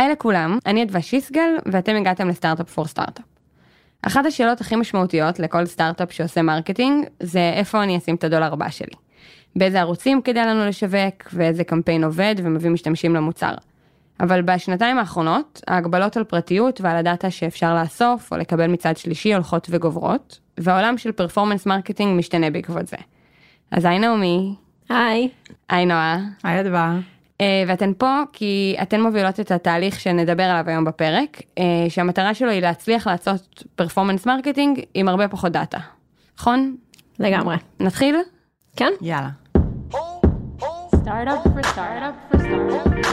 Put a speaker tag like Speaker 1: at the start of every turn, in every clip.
Speaker 1: היי לכולם, אני אדווה שיסגל ואתם הגעתם ל Startup for Startup. אחת השאלות הכי משמעותיות לכל סטארט-אפ שעושה marketing זה איפה אני אשים את הדולר הבא שלי. באיזה ערוצים כדאי לנו לשווק ואיזה קמפיין עובד ומביא משתמשים למוצר. אבל בשנתיים האחרונות ההגבלות על פרטיות ועל הדאטה שאפשר לאסוף או לקבל מצד שלישי הולכות וגוברות והעולם של performance marketing משתנה בעקבות זה. אז היי נעמי.
Speaker 2: היי.
Speaker 1: היי נועה.
Speaker 3: היי אדווה.
Speaker 1: אה, ואתן פה כי אתן מובילות את התהליך שנדבר עליו היום בפרק, אה, שהמטרה שלו היא להצליח לעשות performance marketing עם הרבה פחות דאטה. נכון?
Speaker 2: לגמרי.
Speaker 1: נתחיל?
Speaker 2: כן?
Speaker 3: יאללה.
Speaker 4: Startup for startup for startup.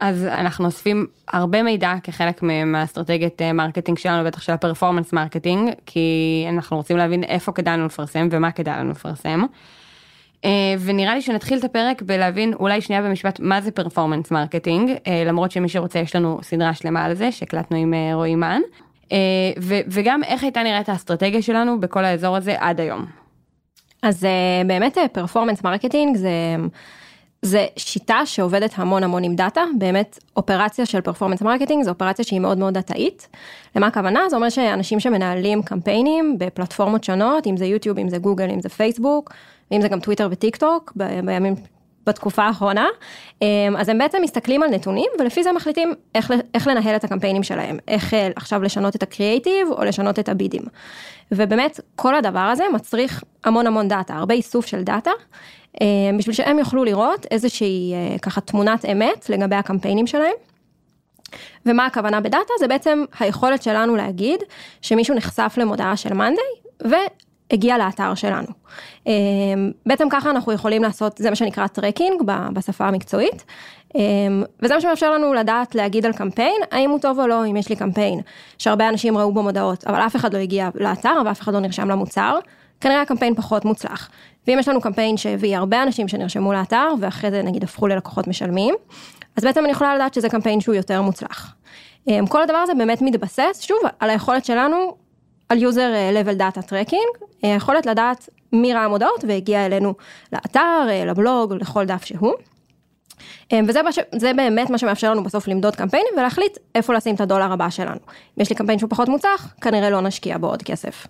Speaker 1: אז אנחנו אוספים הרבה מידע כחלק מהאסטרטגיית אה, marketing שלנו, בטח של ה performance marketing, כי אנחנו רוצים להבין איפה כדאי לנו לפרסם ומה כדאי לנו לפרסם. אה, ונראה לי שנתחיל את הפרק בלהבין אולי שנייה במשפט מה זה performance marketing, אה, למרות שמי שרוצה יש לנו סדרה שלמה על זה שהקלטנו עם רועי מן, וגם איך הייתה נראית האסטרטגיה שלנו בכל האזור הזה עד היום.
Speaker 2: אז באמת performance marketing זה... זה שיטה שעובדת המון המון עם דאטה, באמת אופרציה של performance marketing זו אופרציה שהיא מאוד מאוד דאטאית. למה הכוונה? זה אומר שאנשים שמנהלים קמפיינים בפלטפורמות שונות, אם זה יוטיוב, אם זה גוגל, אם זה פייסבוק, אם זה גם טוויטר וטיק טוק, בימים, בתקופה האחרונה, אז הם בעצם מסתכלים על נתונים ולפי זה מחליטים איך, איך לנהל את הקמפיינים שלהם, איך עכשיו לשנות את הקריאייטיב או לשנות את הבידים. ובאמת כל הדבר הזה מצריך המון המון דאטה, הרבה איסוף של דאטה. בשביל שהם יוכלו לראות איזושהי ככה תמונת אמת לגבי הקמפיינים שלהם. ומה הכוונה בדאטה? זה בעצם היכולת שלנו להגיד שמישהו נחשף למודעה של מאנדיי והגיע לאתר שלנו. בעצם ככה אנחנו יכולים לעשות, זה מה שנקרא tracking בשפה המקצועית. וזה מה שמאפשר לנו לדעת להגיד על קמפיין, האם הוא טוב או לא, אם יש לי קמפיין, שהרבה אנשים ראו בו מודעות, אבל אף אחד לא הגיע לאתר ואף אחד לא נרשם למוצר. כנראה הקמפיין פחות מוצלח. ואם יש לנו קמפיין שהביא הרבה אנשים שנרשמו לאתר, ואחרי זה נגיד הפכו ללקוחות משלמים, אז בעצם אני יכולה לדעת שזה קמפיין שהוא יותר מוצלח. כל הדבר הזה באמת מתבסס, שוב, על היכולת שלנו, על user level data tracking, היכולת לדעת מי ראה מודעות והגיע אלינו לאתר, לבלוג, לכל דף שהוא. וזה בש... באמת מה שמאפשר לנו בסוף למדוד קמפיינים ולהחליט איפה לשים את הדולר הבא שלנו. אם יש לי קמפיין שהוא פחות מוצלח, כנראה לא נשקיע בו עוד כסף.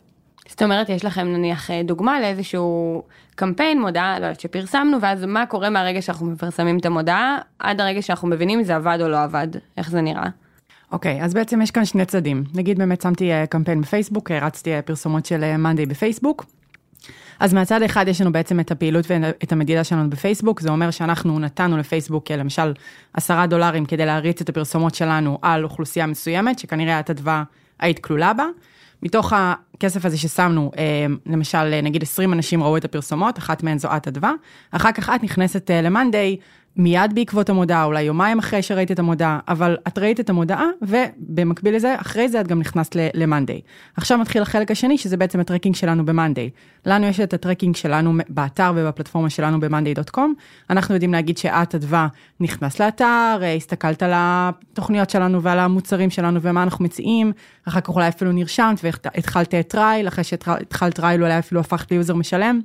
Speaker 1: זאת אומרת, יש לכם נניח דוגמה לאיזשהו קמפיין, מודעה, לא יודעת, שפרסמנו, ואז מה קורה מהרגע שאנחנו מפרסמים את המודעה, עד הרגע שאנחנו מבינים אם זה עבד או לא עבד, איך זה נראה?
Speaker 3: אוקיי, okay, אז בעצם יש כאן שני צדדים. נגיד באמת שמתי קמפיין בפייסבוק, הרצתי פרסומות של מאנדיי בפייסבוק. אז מהצד אחד יש לנו בעצם את הפעילות ואת המדידה שלנו בפייסבוק, זה אומר שאנחנו נתנו לפייסבוק למשל עשרה דולרים כדי להריץ את הפרסומות שלנו על אוכלוסייה מסוימת, שכנראה את אדווה היית כלולה בה. מתוך הכסף הזה ששמנו, למשל, נגיד 20 אנשים ראו את הפרסומות, אחת מהן זו את אדווה, אחר כך את נכנסת למאנדיי, מיד בעקבות המודעה, אולי יומיים אחרי שראית את המודעה, אבל את ראית את המודעה, ובמקביל לזה, אחרי זה את גם נכנסת למאנדיי. עכשיו מתחיל החלק השני, שזה בעצם ה tracking שלנו במאנדיי. לנו יש את ה tracking שלנו באתר ובפלטפורמה שלנו ב monday.com. אנחנו יודעים להגיד שאת, אדווה, נכנסת לאתר, הסתכלת על התוכניות שלנו ועל המוצרים שלנו ומה אנחנו מציעים, אחר כך אולי אפילו נרשמת והתחלת trial, אחרי שהתחלת trial אולי אפילו הפכת ל user משלם,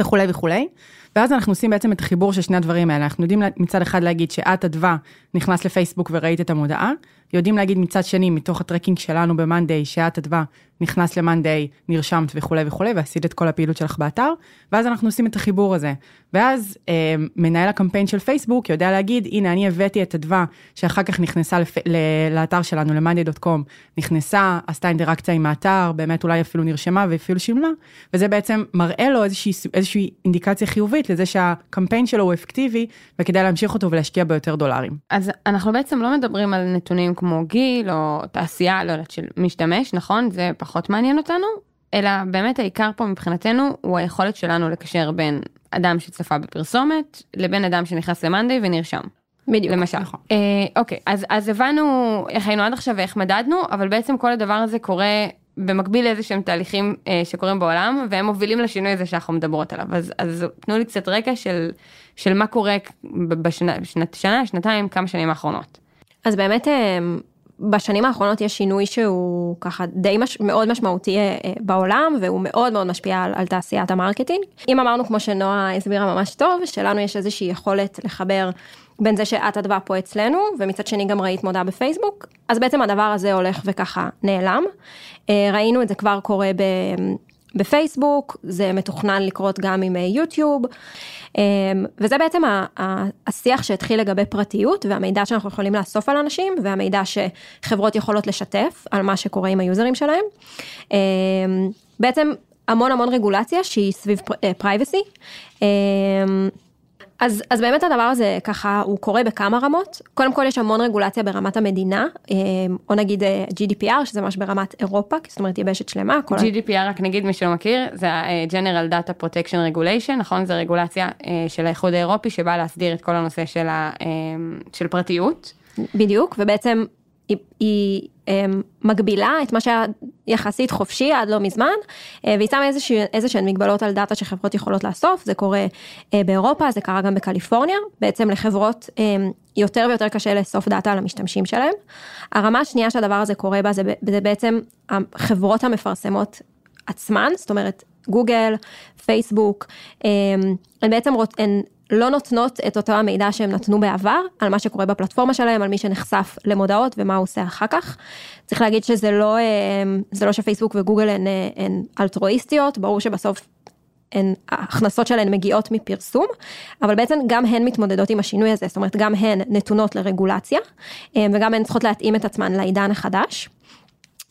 Speaker 3: וכולי וכולי. ואז אנחנו עושים בעצם את החיבור של שני הדברים האלה, אנחנו יודעים מצד אחד להגיד שאת אדווה נכנסת לפייסבוק וראית את המודעה, יודעים להגיד מצד שני מתוך ה tracking שלנו במאנדיי שאת אדווה נכנסת למאנדיי, נרשמת וכולי וכולי ועשית את כל הפעילות שלך באתר, ואז אנחנו עושים את החיבור הזה. ואז אה, מנהל הקמפיין של פייסבוק יודע להגיד, הנה אני הבאתי את אדווה שאחר כך נכנסה לפ... לאתר שלנו, למאנדיי.קום, נכנסה, עשתה אינטראקציה עם האתר, באמת אולי אפילו נרשמה ואפילו שילמה, וזה בעצם מראה לו איזושהי, איזושהי אינדיקציה חיובית לזה שהקמפיין שלו הוא אפקטיבי וכדאי להמשיך אותו ולהשקיע ביותר דולרים.
Speaker 1: אז אנחנו בעצם לא מדברים על נתונים כמו גיל או תעשייה, לא יודעת, של משתמש, נכון? זה פחות מעניין אותנו, אלא באמת העיקר פה מבחינתנו הוא היכולת שלנו לקשר בין אדם שצפה בפרסומת לבין אדם שנכנס למאנדיי ונרשם.
Speaker 2: בדיוק.
Speaker 1: למשל.
Speaker 3: נכון.
Speaker 1: אה, אוקיי, אז, אז הבנו איך היינו עד עכשיו ואיך מדדנו, אבל בעצם כל הדבר הזה קורה במקביל לאיזה שהם תהליכים אה, שקורים בעולם, והם מובילים לשינוי הזה שאנחנו מדברות עליו. אז, אז תנו לי קצת רקע של, של מה קורה בשנה, שנת, שנה, שנתיים, כמה שנים האחרונות.
Speaker 2: אז באמת בשנים האחרונות יש שינוי שהוא ככה די מש, מאוד משמעותי אה, אה, בעולם והוא מאוד מאוד משפיע על, על תעשיית ה marketing. אם אמרנו כמו שנועה הסבירה ממש טוב, שלנו יש איזושהי יכולת לחבר בין זה שאת אדווה פה אצלנו ומצד שני גם ראית מודעה בפייסבוק, אז בעצם הדבר הזה הולך וככה נעלם. אה, ראינו את זה כבר קורה ב... בפייסבוק, זה מתוכנן לקרות גם עם אה, יוטיוב, אה, וזה בעצם השיח שהתחיל לגבי פרטיות והמידע שאנחנו יכולים לאסוף על אנשים והמידע שחברות יכולות לשתף על מה שקורה עם היוזרים שלהם. אה, בעצם המון המון רגולציה שהיא סביב פרייבסי. אז, אז באמת הדבר הזה ככה הוא קורה בכמה רמות. קודם כל יש המון רגולציה ברמת המדינה, אה, או נגיד אה, GDPR שזה ממש ברמת אירופה, זאת אומרת יבשת שלמה. כל
Speaker 1: GDPR רק נגיד מי שלא מכיר זה ה-General Data Protection Regulation נכון זה רגולציה אה, של האיחוד האירופי שבאה להסדיר את כל הנושא של, ה, אה, של פרטיות.
Speaker 2: בדיוק, ובעצם היא, היא אמ, מגבילה את מה שהיה יחסית חופשי עד לא מזמן, אה, והיא שמה איזה שהן מגבלות על דאטה שחברות יכולות לאסוף, זה קורה אה, באירופה, זה קרה גם בקליפורניה, בעצם לחברות אמ, יותר ויותר קשה לאסוף דאטה על המשתמשים שלהם. הרמה השנייה שהדבר הזה קורה בה זה, זה בעצם החברות המפרסמות עצמן, זאת אומרת גוגל, פייסבוק, הן בעצם רוצ, הן לא נותנות את אותו המידע שהם נתנו בעבר על מה שקורה בפלטפורמה שלהם, על מי שנחשף למודעות ומה הוא עושה אחר כך. צריך להגיד שזה לא, זה לא שפייסבוק וגוגל הן, הן אלטרואיסטיות, ברור שבסוף הן, ההכנסות שלהן מגיעות מפרסום, אבל בעצם גם הן מתמודדות עם השינוי הזה, זאת אומרת גם הן נתונות לרגולציה, וגם הן צריכות להתאים את עצמן לעידן החדש.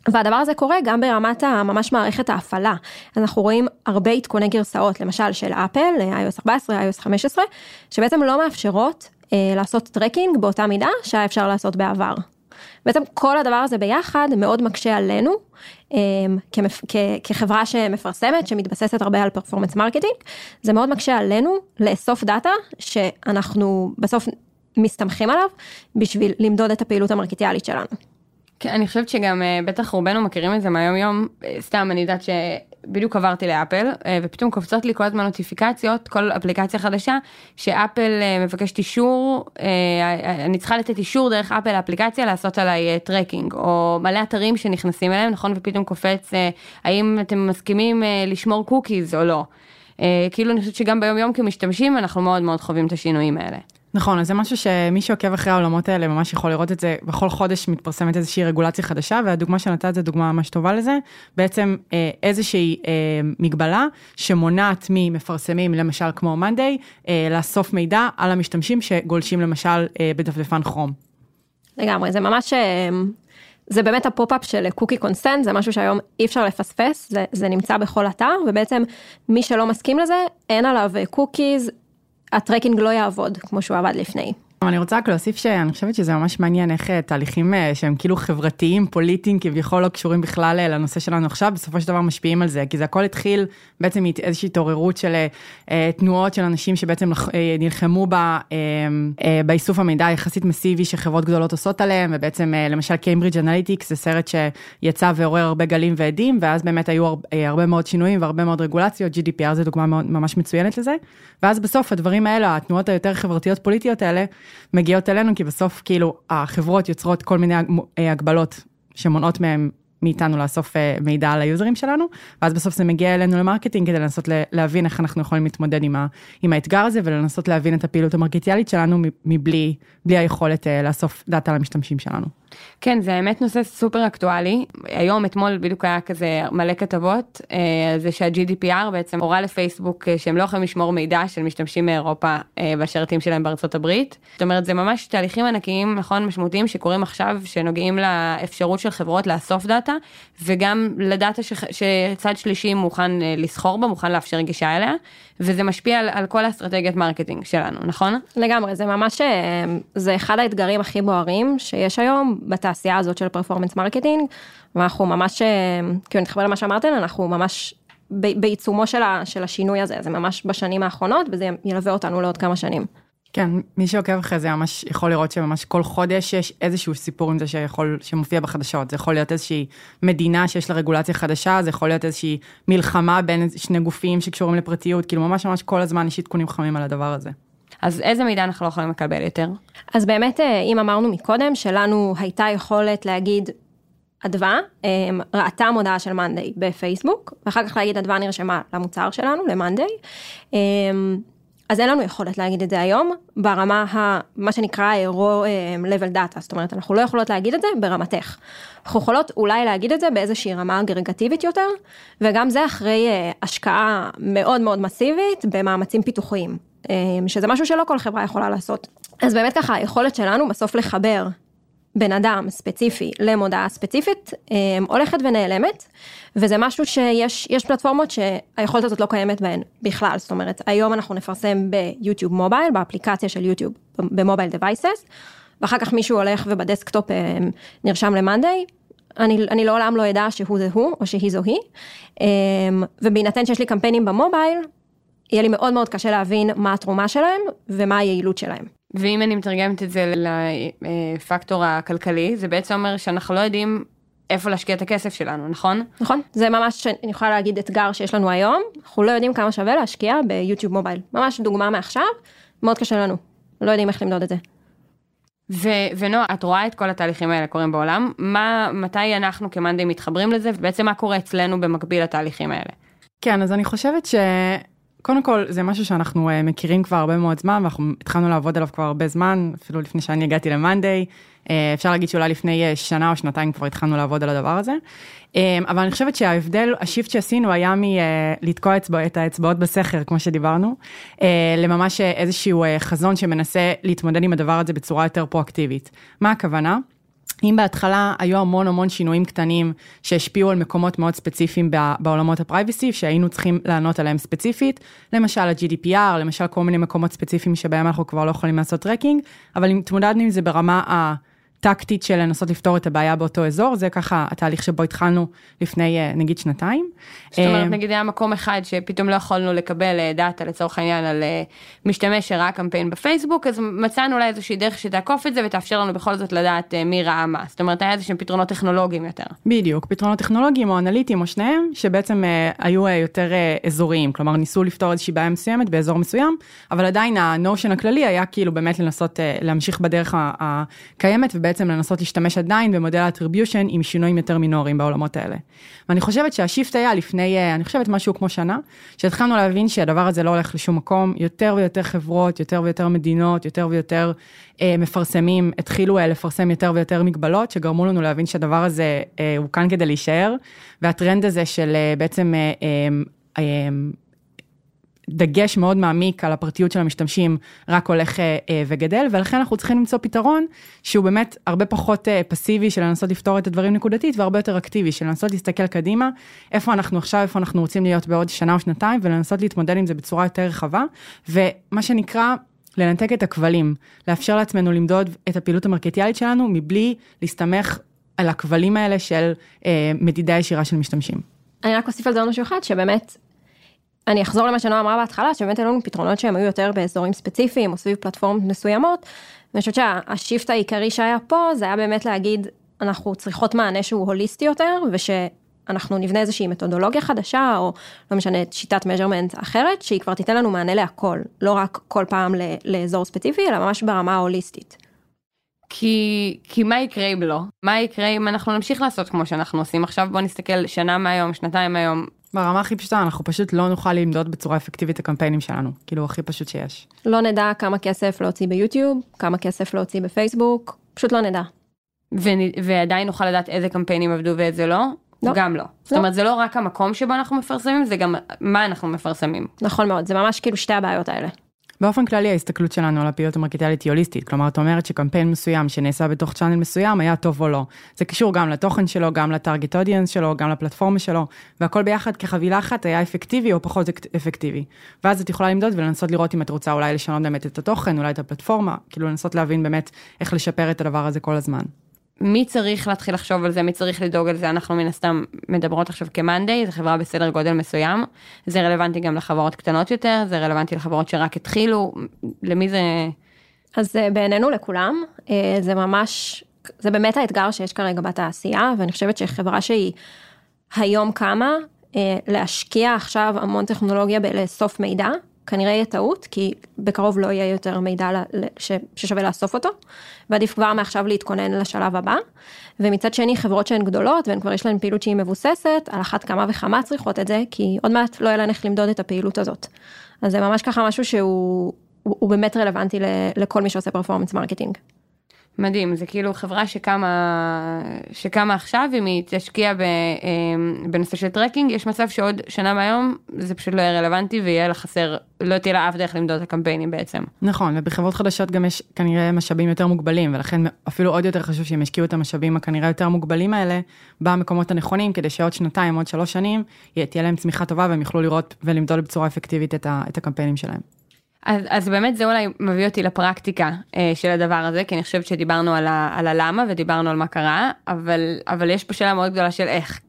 Speaker 2: והדבר הזה קורה גם ברמת הממש מערכת ההפעלה. אנחנו רואים הרבה עדכוני גרסאות, למשל של אפל, iOS 14, iOS 15, שבעצם לא מאפשרות אה, לעשות tracking באותה מידה שהיה אפשר לעשות בעבר. בעצם כל הדבר הזה ביחד מאוד מקשה עלינו אה, כמפ, כ, כחברה שמפרסמת, שמתבססת הרבה על performance marketing, זה מאוד מקשה עלינו לאסוף דאטה שאנחנו בסוף מסתמכים עליו בשביל למדוד את הפעילות המרקטיאלית שלנו.
Speaker 1: כן, אני חושבת שגם אה, בטח רובנו מכירים את זה מהיום יום, אה, סתם אני יודעת שבדיוק עברתי לאפל אה, ופתאום קופצות לי כל הזמן נוטיפיקציות, כל אפליקציה חדשה, שאפל מבקשת אישור, אני צריכה לתת אישור דרך אפל האפליקציה לעשות עליי tracking, או מלא אתרים שנכנסים אליהם, נכון? ופתאום קופץ האם אתם מסכימים לשמור cookies או לא. כאילו אני חושבת שגם ביום יום כמשתמשים אנחנו מאוד מאוד חווים את השינויים האלה.
Speaker 3: נכון, אז זה משהו שמי שעוקב אחרי העולמות האלה ממש יכול לראות את זה, בכל חודש מתפרסמת איזושהי רגולציה חדשה, והדוגמה שנתת זה דוגמה ממש טובה לזה, בעצם אה, איזושהי אה, מגבלה שמונעת ממפרסמים, למשל כמו מאנדיי, אה, לאסוף מידע על המשתמשים שגולשים למשל אה, בדפדפן כרום.
Speaker 2: לגמרי, זה ממש... אה, זה באמת ה pop-up של cookie consent, זה משהו שהיום אי אפשר לפספס, זה, זה נמצא בכל אתר, ובעצם מי שלא מסכים לזה, אין עליו cookies, ה tracking לא יעבוד כמו שהוא עבד לפני.
Speaker 3: אני רוצה רק להוסיף שאני חושבת שזה ממש מעניין איך אה, תהליכים אה, שהם כאילו חברתיים, פוליטיים, כביכול לא קשורים בכלל אה, לנושא שלנו עכשיו, בסופו של דבר משפיעים על זה, כי זה הכל התחיל בעצם מאיזושהי התעוררות של תנועות של אנשים שבעצם נלחמו בה, באיסוף המידע היחסית מסיבי שחברות גדולות עושות עליהם, ובעצם למשל קיימברידג' אנליטיקס זה סרט שיצא ועורר הרבה גלים והדים, ואז באמת היו הרבה מאוד שינויים והרבה מאוד רגולציות, GDPR זה דוגמה ממש מצוינת לזה, ואז בסוף הדברים האלה, התנועות היותר חברתיות פוליטיות האלה, מגיעות אלינו, כי בסוף כאילו החברות יוצרות כל מיני הגבלות שמונעות מהם מאיתנו לאסוף אה, מידע על היוזרים שלנו, ואז בסוף זה מגיע אלינו ל marketing כדי לנסות להבין איך אנחנו יכולים להתמודד עם, ה, עם האתגר הזה ולנסות להבין את הפעילות המרקטיאלית שלנו מבלי היכולת אה, לאסוף דאטה למשתמשים שלנו.
Speaker 1: כן, זה האמת נושא סופר אקטואלי. היום, אתמול בדיוק היה כזה מלא כתבות, אה, זה שה-GDPR בעצם הורה לפייסבוק אה, שהם לא יכולים לשמור מידע של משתמשים מאירופה אה, בשרתים שלהם בארצות הברית. זאת אומרת, זה ממש תהליכים ענקיים, נכון, משמעותיים, שקורים עכשיו, שנוגעים לאפשרות של חברות לאסוף דאטה, וגם לדאטה ש... שצד שלישי מוכן לסחור בה, מוכן לאפשר גישה אליה, וזה משפיע על, על כל האסטרטגיית marketing שלנו, נכון?
Speaker 2: לגמרי, זה ממש, זה אחד האתגרים הכי בוערים שיש היום. בתעשייה הזאת של performance marketing, ואנחנו ממש, אה, כאילו נתחבר למה שאמרתם, אנחנו ממש בעיצומו של, ה, של השינוי הזה, זה ממש בשנים האחרונות, וזה ילווה אותנו לעוד כמה שנים.
Speaker 3: כן, מי שעוקב אחרי זה ממש יכול לראות שממש כל חודש יש איזשהו סיפור עם זה שיכול, שמופיע בחדשות. זה יכול להיות איזושהי מדינה שיש לה רגולציה חדשה, זה יכול להיות איזושהי מלחמה בין שני גופים שקשורים לפרטיות, כאילו ממש ממש כל הזמן יש עדכונים חמים על הדבר הזה.
Speaker 1: אז איזה מידע אנחנו לא יכולים לקבל יותר?
Speaker 2: אז באמת, אה, אם אמרנו מקודם, שלנו הייתה יכולת להגיד, אדווה אה, ראתה מודעה של מאנדיי בפייסבוק, ואחר כך להגיד אדווה נרשמה למוצר שלנו, למאנדיי. אז אין לנו יכולת להגיד את זה היום, ברמה, ה, מה שנקרא אירו level data, זאת אומרת, אנחנו לא יכולות להגיד את זה ברמתך. אנחנו יכולות אולי להגיד את זה באיזושהי רמה אגרגטיבית יותר, וגם זה אחרי אה, השקעה מאוד מאוד מסיבית במאמצים פיתוחיים, אה, שזה משהו שלא כל חברה יכולה לעשות. אז באמת ככה, היכולת שלנו בסוף לחבר בן אדם ספציפי למודעה ספציפית אה, הולכת ונעלמת, וזה משהו שיש יש פלטפורמות שהיכולת הזאת לא קיימת בהן בכלל, זאת אומרת, היום אנחנו נפרסם ביוטיוב mobile, באפליקציה של יוטיוב ב mobile devices, ואחר כך מישהו הולך וב desktop אה, נרשם למאנדיי, אני, אני לעולם לא אדע שהוא זה הוא או שהיא זו היא, אה, ובהינתן שיש לי קמפיינים במובייל, יהיה לי מאוד מאוד קשה להבין מה התרומה שלהם ומה היעילות שלהם.
Speaker 1: ואם אני מתרגמת את זה לפקטור הכלכלי, זה בעצם אומר שאנחנו לא יודעים איפה להשקיע את הכסף שלנו, נכון?
Speaker 2: נכון, זה ממש, אני יכולה להגיד אתגר שיש לנו היום, אנחנו לא יודעים כמה שווה להשקיע ביוטיוב מובייל. ממש דוגמה מעכשיו, מאוד קשה לנו, לא יודעים איך למדוד את זה.
Speaker 1: ו- ונועה, את רואה את כל התהליכים האלה קורים בעולם, מה, מתי אנחנו כמאנדי מתחברים לזה, ובעצם מה קורה אצלנו במקביל לתהליכים האלה?
Speaker 3: כן, אז אני חושבת ש... קודם כל, זה משהו שאנחנו uh, מכירים כבר הרבה מאוד זמן, ואנחנו התחלנו לעבוד עליו כבר הרבה זמן, אפילו לפני שאני הגעתי למאנדיי. Uh, אפשר להגיד שאולי לפני uh, שנה או שנתיים כבר התחלנו לעבוד על הדבר הזה. אבל אני חושבת שההבדל, השיפט שעשינו היה מלתקוע uh, את האצבעות בסכר, כמו שדיברנו, לממש איזשהו חזון שמנסה להתמודד עם הדבר הזה בצורה יותר פרואקטיבית. מה הכוונה? אם בהתחלה היו המון המון שינויים קטנים שהשפיעו על מקומות מאוד ספציפיים בעולמות ה privacy, שהיינו צריכים לענות עליהם ספציפית, למשל ה-GDPR, למשל כל מיני מקומות ספציפיים שבהם אנחנו כבר לא יכולים לעשות tracking, אבל התמודדנו עם זה ברמה ה... טקטית של לנסות לפתור את הבעיה באותו אזור, זה ככה התהליך שבו התחלנו לפני אה, נגיד שנתיים.
Speaker 1: זאת אומרת, נגיד היה מקום אחד שפתאום לא יכולנו לקבל אה, דאטה לצורך העניין על אה, משתמש שראה קמפיין בפייסבוק, אז מצאנו אולי איזושהי דרך שתעקוף את זה ותאפשר לנו בכל זאת לדעת מי ראה מה. זאת אומרת, היה איזה שהם פתרונות טכנולוגיים יותר.
Speaker 3: בדיוק, פתרונות טכנולוגיים או אנליטיים או שניהם, שבעצם היו יותר אזוריים, כלומר ניסו לפתור איזושהי בעיה מסוימת באזור מסוים, אבל עדיין ה notion הכללי היה כאילו באמת לנסות להמשיך בדרך הקיימת ובעצם בעצם לנסות להשתמש עדיין במודל ה attribution עם שינויים יותר מינוריים בעולמות האלה. ואני חושבת שה shift היה לפני, אה, אני חושבת משהו כמו שנה, שהתחלנו להבין שהדבר הזה לא הולך לשום מקום, יותר ויותר חברות, יותר ויותר מדינות, יותר ויותר אה, מפרסמים, התחילו אה, לפרסם יותר ויותר מגבלות, שגרמו לנו להבין שהדבר הזה אה, הוא כאן כדי להישאר, והטרנד הזה של אה, בעצם אה, אה, אה, דגש מאוד מעמיק על הפרטיות של המשתמשים רק הולך אה, אה, וגדל, ולכן אנחנו צריכים למצוא פתרון שהוא באמת הרבה פחות אה, פסיבי של לנסות לפתור את הדברים נקודתית, והרבה יותר אקטיבי של לנסות להסתכל קדימה, איפה אנחנו עכשיו, איפה אנחנו רוצים להיות בעוד שנה או שנתיים, ולנסות להתמודד עם זה בצורה יותר רחבה, ומה שנקרא, לנתק את הכבלים, לאפשר לעצמנו למדוד את הפעילות המרקטיאלית שלנו מבלי להסתמך על הכבלים האלה של אה, מדידה ישירה של משתמשים.
Speaker 2: אני רק אוסיף על זה עוד משהו אחד, שבאמת אני אחזור למה שנועה אמרה בהתחלה, שבאמת היו לנו פתרונות שהם היו יותר באזורים ספציפיים או סביב פלטפורמות מסוימות. ואני חושבת שהשיפט העיקרי שהיה פה זה היה באמת להגיד, אנחנו צריכות מענה שהוא הוליסטי יותר, ושאנחנו נבנה איזושהי מתודולוגיה חדשה, או לא משנה, שיטת measurement אחרת, שהיא כבר תיתן לנו מענה להכל, לא רק כל פעם לאזור ספציפי, אלא ממש ברמה ההוליסטית.
Speaker 1: כי, כי מה יקרה אם לא? מה יקרה אם אנחנו נמשיך לעשות כמו שאנחנו עושים עכשיו? בוא נסתכל שנה מהיום, שנתיים מהיום,
Speaker 3: ברמה הכי פשוטה, אנחנו פשוט לא נוכל למדוד בצורה אפקטיבית את הקמפיינים שלנו, כאילו הכי פשוט שיש.
Speaker 2: לא נדע כמה כסף להוציא ביוטיוב, כמה כסף להוציא בפייסבוק, פשוט לא נדע.
Speaker 1: ו- ועדיין נוכל לדעת איזה קמפיינים עבדו ואיזה לא?
Speaker 2: לא.
Speaker 1: גם לא. לא. זאת אומרת, זה לא רק המקום שבו אנחנו מפרסמים, זה גם מה אנחנו מפרסמים.
Speaker 2: נכון מאוד, זה ממש כאילו שתי הבעיות האלה.
Speaker 3: באופן כללי ההסתכלות שלנו על הפעילות המרקטיאלית היא הוליסטית, כלומר את אומרת שקמפיין מסוים שנעשה בתוך צ'אנל מסוים היה טוב או לא. זה קשור גם לתוכן שלו, גם לטארגט אודיאנס שלו, גם לפלטפורמה שלו, והכל ביחד כחבילה אחת היה אפקטיבי או פחות אפקטיבי. ואז את יכולה למדוד ולנסות לראות אם את רוצה אולי לשנות באמת את התוכן, אולי את הפלטפורמה, כאילו לנסות להבין באמת איך לשפר את הדבר הזה כל הזמן.
Speaker 1: מי צריך להתחיל לחשוב על זה, מי צריך לדאוג על זה, אנחנו מן הסתם מדברות עכשיו כמאנדיי, זו חברה בסדר גודל מסוים, זה רלוונטי גם לחברות קטנות יותר, זה רלוונטי לחברות שרק התחילו, למי זה...
Speaker 2: אז אה, בעינינו לכולם, אה, זה ממש, זה באמת האתגר שיש כרגע בתעשייה, ואני חושבת שחברה שהיא היום קמה, אה, להשקיע עכשיו המון טכנולוגיה בלאסוף מידע, כנראה יהיה טעות, כי בקרוב לא יהיה יותר מידע ששווה לאסוף אותו, ועדיף כבר מעכשיו להתכונן לשלב הבא. ומצד שני, חברות שהן גדולות, והן כבר יש להן פעילות שהיא מבוססת, על אחת כמה וכמה צריכות את זה, כי עוד מעט לא יהיה להן איך למדוד את הפעילות הזאת. אז זה ממש ככה משהו שהוא הוא, הוא באמת רלוונטי לכל מי שעושה performance marketing.
Speaker 1: מדהים, זה כאילו חברה שקמה, שקמה עכשיו, אם היא תשקיע ב, אה, בנושא של tracking, יש מצב שעוד שנה מהיום זה פשוט לא יהיה רלוונטי ויהיה לה חסר, לא תהיה לה אף דרך למדוד את הקמפיינים בעצם.
Speaker 3: נכון, ובחברות חדשות גם יש כנראה משאבים יותר מוגבלים, ולכן אפילו עוד יותר חשוב שהם ישקיעו את המשאבים הכנראה יותר מוגבלים האלה במקומות הנכונים, כדי שעוד שנתיים, עוד שלוש שנים, תהיה להם צמיחה טובה והם יוכלו לראות ולמדוד בצורה אפקטיבית את, ה, את הקמפיינים שלהם.
Speaker 1: אז, אז באמת זה אולי מביא אותי לפרקטיקה אה, של הדבר הזה, כי אני חושבת שדיברנו על, ה, על הלמה ודיברנו על מה קרה, אבל, אבל יש פה שאלה מאוד גדולה של איך.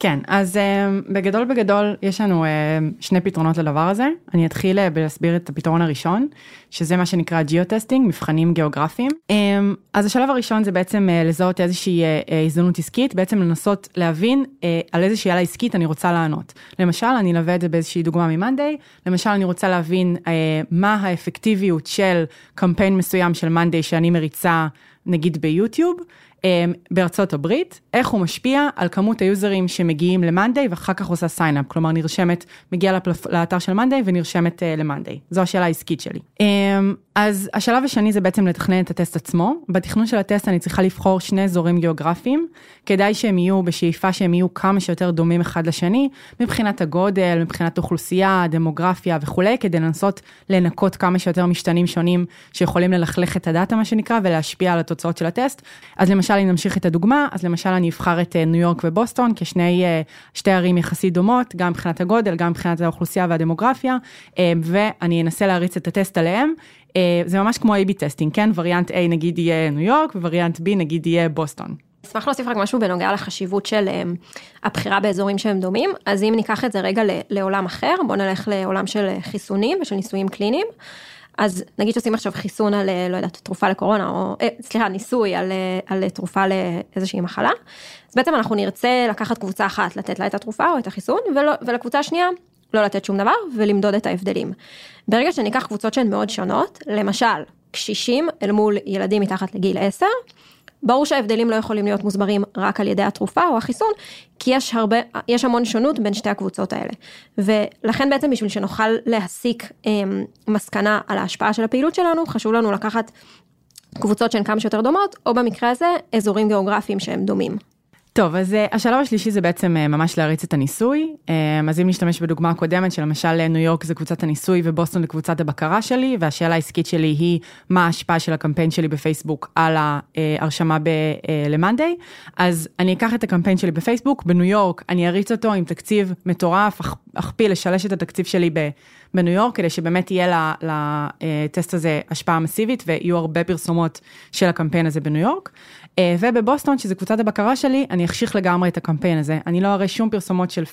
Speaker 3: כן, אז uh, בגדול בגדול יש לנו uh, שני פתרונות לדבר הזה. אני אתחיל uh, בלהסביר את הפתרון הראשון, שזה מה שנקרא geo-testing, מבחנים גיאוגרפיים. Um, אז השלב הראשון זה בעצם uh, לזהות איזושהי הזדמנות עסקית, בעצם לנסות להבין על איזה שאלה עסקית אני רוצה לענות. למשל, אני אלווה את זה באיזושהי דוגמה ממאנדיי, למשל אני רוצה להבין מה האפקטיביות של קמפיין מסוים של מאנדיי שאני מריצה, נגיד ביוטיוב. אמ, בארצות הברית, איך הוא משפיע על כמות היוזרים שמגיעים למאנדיי ואחר כך עושה sign up, כלומר נרשמת, מגיעה לפלפ... לאתר של מאנדיי ונרשמת uh, למאנדיי. זו השאלה העסקית שלי. Um, אז השלב השני זה בעצם לתכנן את הטסט עצמו. בתכנון של הטסט אני צריכה לבחור שני אזורים גיאוגרפיים, כדאי שהם יהיו בשאיפה שהם יהיו כמה שיותר דומים אחד לשני, מבחינת הגודל, מבחינת אוכלוסייה, דמוגרפיה וכולי, כדי לנסות לנקות כמה שיותר משתנים שונים שיכולים ללכלך את הדאטה מה שנקרא ולהשפיע על התוצאות של הטסט. אז למשל אם נמשיך את הדוגמה, אז למשל אני אבחר את אה, ניו יורק ובוסטון כשני אה, שתי ערים יחסית דומות, גם מבחינת הגודל, גם מבחינת האוכלוסייה והדמוגרפיה, אה, ואני אנסה להריץ את הטסט עליהם. זה ממש כמו A-B testing, כן? variant A נגיד יהיה ניו יורק, ו variant B נגיד יהיה בוסטון.
Speaker 2: אשמח להוסיף רק משהו בנוגע לחשיבות של הבחירה באזורים שהם דומים, אז אם ניקח את זה רגע לעולם אחר, בוא נלך לעולם של חיסונים ושל ניסויים קליניים. אז נגיד שעושים עכשיו חיסון על, לא יודעת, תרופה לקורונה, או, אה, סליחה, ניסוי על, על תרופה לאיזושהי מחלה, אז בעצם אנחנו נרצה לקחת קבוצה אחת, לתת לה את התרופה או את החיסון, ולא, ולקבוצה השנייה לא לתת שום דבר ולמדוד את ההבדלים. ברגע שניקח קבוצות שהן מאוד שונות, למשל, קשישים אל מול ילדים מתחת לגיל 10, ברור שההבדלים לא יכולים להיות מוסברים רק על ידי התרופה או החיסון, כי יש הרבה, יש המון שונות בין שתי הקבוצות האלה. ולכן בעצם בשביל שנוכל להסיק אה, מסקנה על ההשפעה של הפעילות שלנו, חשוב לנו לקחת קבוצות שהן כמה שיותר דומות, או במקרה הזה, אזורים גיאוגרפיים שהם דומים.
Speaker 3: טוב, אז uh, השלב השלישי זה בעצם uh, ממש להריץ את הניסוי. Um, אז אם נשתמש בדוגמה הקודמת, שלמשל ניו יורק זה קבוצת הניסוי ובוסטון זה קבוצת הבקרה שלי, והשאלה העסקית שלי היא מה ההשפעה של הקמפיין שלי בפייסבוק על ההרשמה למאנדיי. אז אני אקח את הקמפיין שלי בפייסבוק, בניו יורק אני אריץ אותו עם תקציב מטורף, אכפיל, לשלש את התקציב שלי. בניו יורק, כדי שבאמת יהיה לטסט הזה השפעה מסיבית ויהיו הרבה פרסומות של הקמפיין הזה בניו יורק. ובבוסטון, שזה קבוצת הבקרה שלי, אני אחשיך לגמרי את הקמפיין הזה. אני לא אראה שום פרסומות של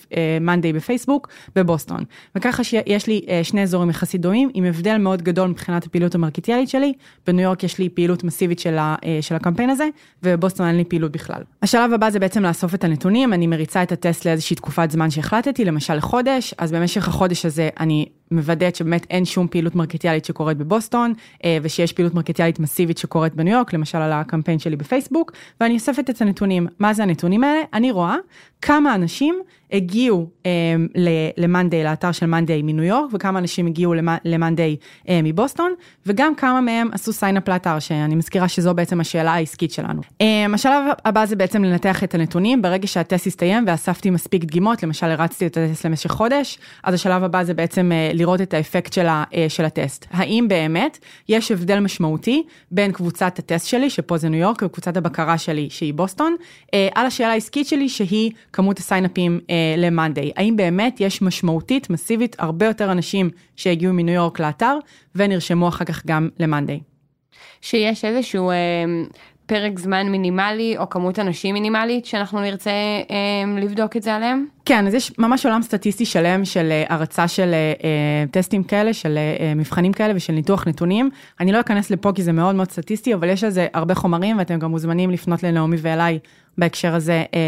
Speaker 3: מאנדיי בפייסבוק בבוסטון. וככה שיש לי שני אזורים יחסית דומים, עם הבדל מאוד גדול מבחינת הפעילות המרקיטיאלית שלי. בניו יורק יש לי פעילות מסיבית של, ה, של הקמפיין הזה, ובבוסטון אין לי פעילות בכלל. השלב הבא זה בעצם לאסוף את הנתונים, אני מריצה את הטסט לאיזושהי תקופת זמן שהחלטתי, למשל לחודש, אז במשך החודש הזה אני מוודאת שבאמת אין שום פעילות מרקטיאלית שקורית בבוסטון, ושיש פעילות מרקטיאלית מסיבית שקורית בניו יורק, למשל על הקמפיין שלי בפייסבוק, ואני אוספת את הנתונים. מה זה הנתונים האלה? אני רואה כמה אנשים הגיעו אה, למאנדיי, לאתר של מאנדיי מניו יורק, וכמה אנשים הגיעו למאנדיי אה, מבוסטון, וגם כמה מהם עשו sign up לאתר, שאני מזכירה שזו בעצם השאלה העסקית שלנו. אה, השלב הבא זה בעצם לנתח את הנתונים, ברגע שהטסט יסתיים ואספתי מספיק דגימות, למשל הרצתי את הטסט למשך חודש, אז השלב הבא זה בעצם אה, לראות את האפקט של, ה, אה, של הטסט. האם באמת יש הבדל משמעותי בין קבוצת הטסט שלי, שפה זה ניו יורק, וקבוצת הבקרה שלי, שהיא בוסטון, אה, על השאלה העסקית שלי, שהיא כמות הסיינאפים אה, למאנדיי. האם באמת יש משמעותית, מסיבית, הרבה יותר אנשים שהגיעו מניו יורק לאתר, ונרשמו אחר כך גם למאנדיי.
Speaker 1: שיש איזשהו פרק זמן מינימלי, או כמות אנשים מינימלית, שאנחנו נרצה אה, לבדוק את זה עליהם?
Speaker 3: כן, אז יש ממש עולם סטטיסטי שלם של אה, הרצה של אה, אה, טסטים כאלה, של אה, אה, מבחנים כאלה ושל ניתוח נתונים. אני לא אכנס לפה כי זה מאוד מאוד סטטיסטי, אבל יש על זה הרבה חומרים ואתם גם מוזמנים לפנות לנעמי ואליי בהקשר הזה, אה,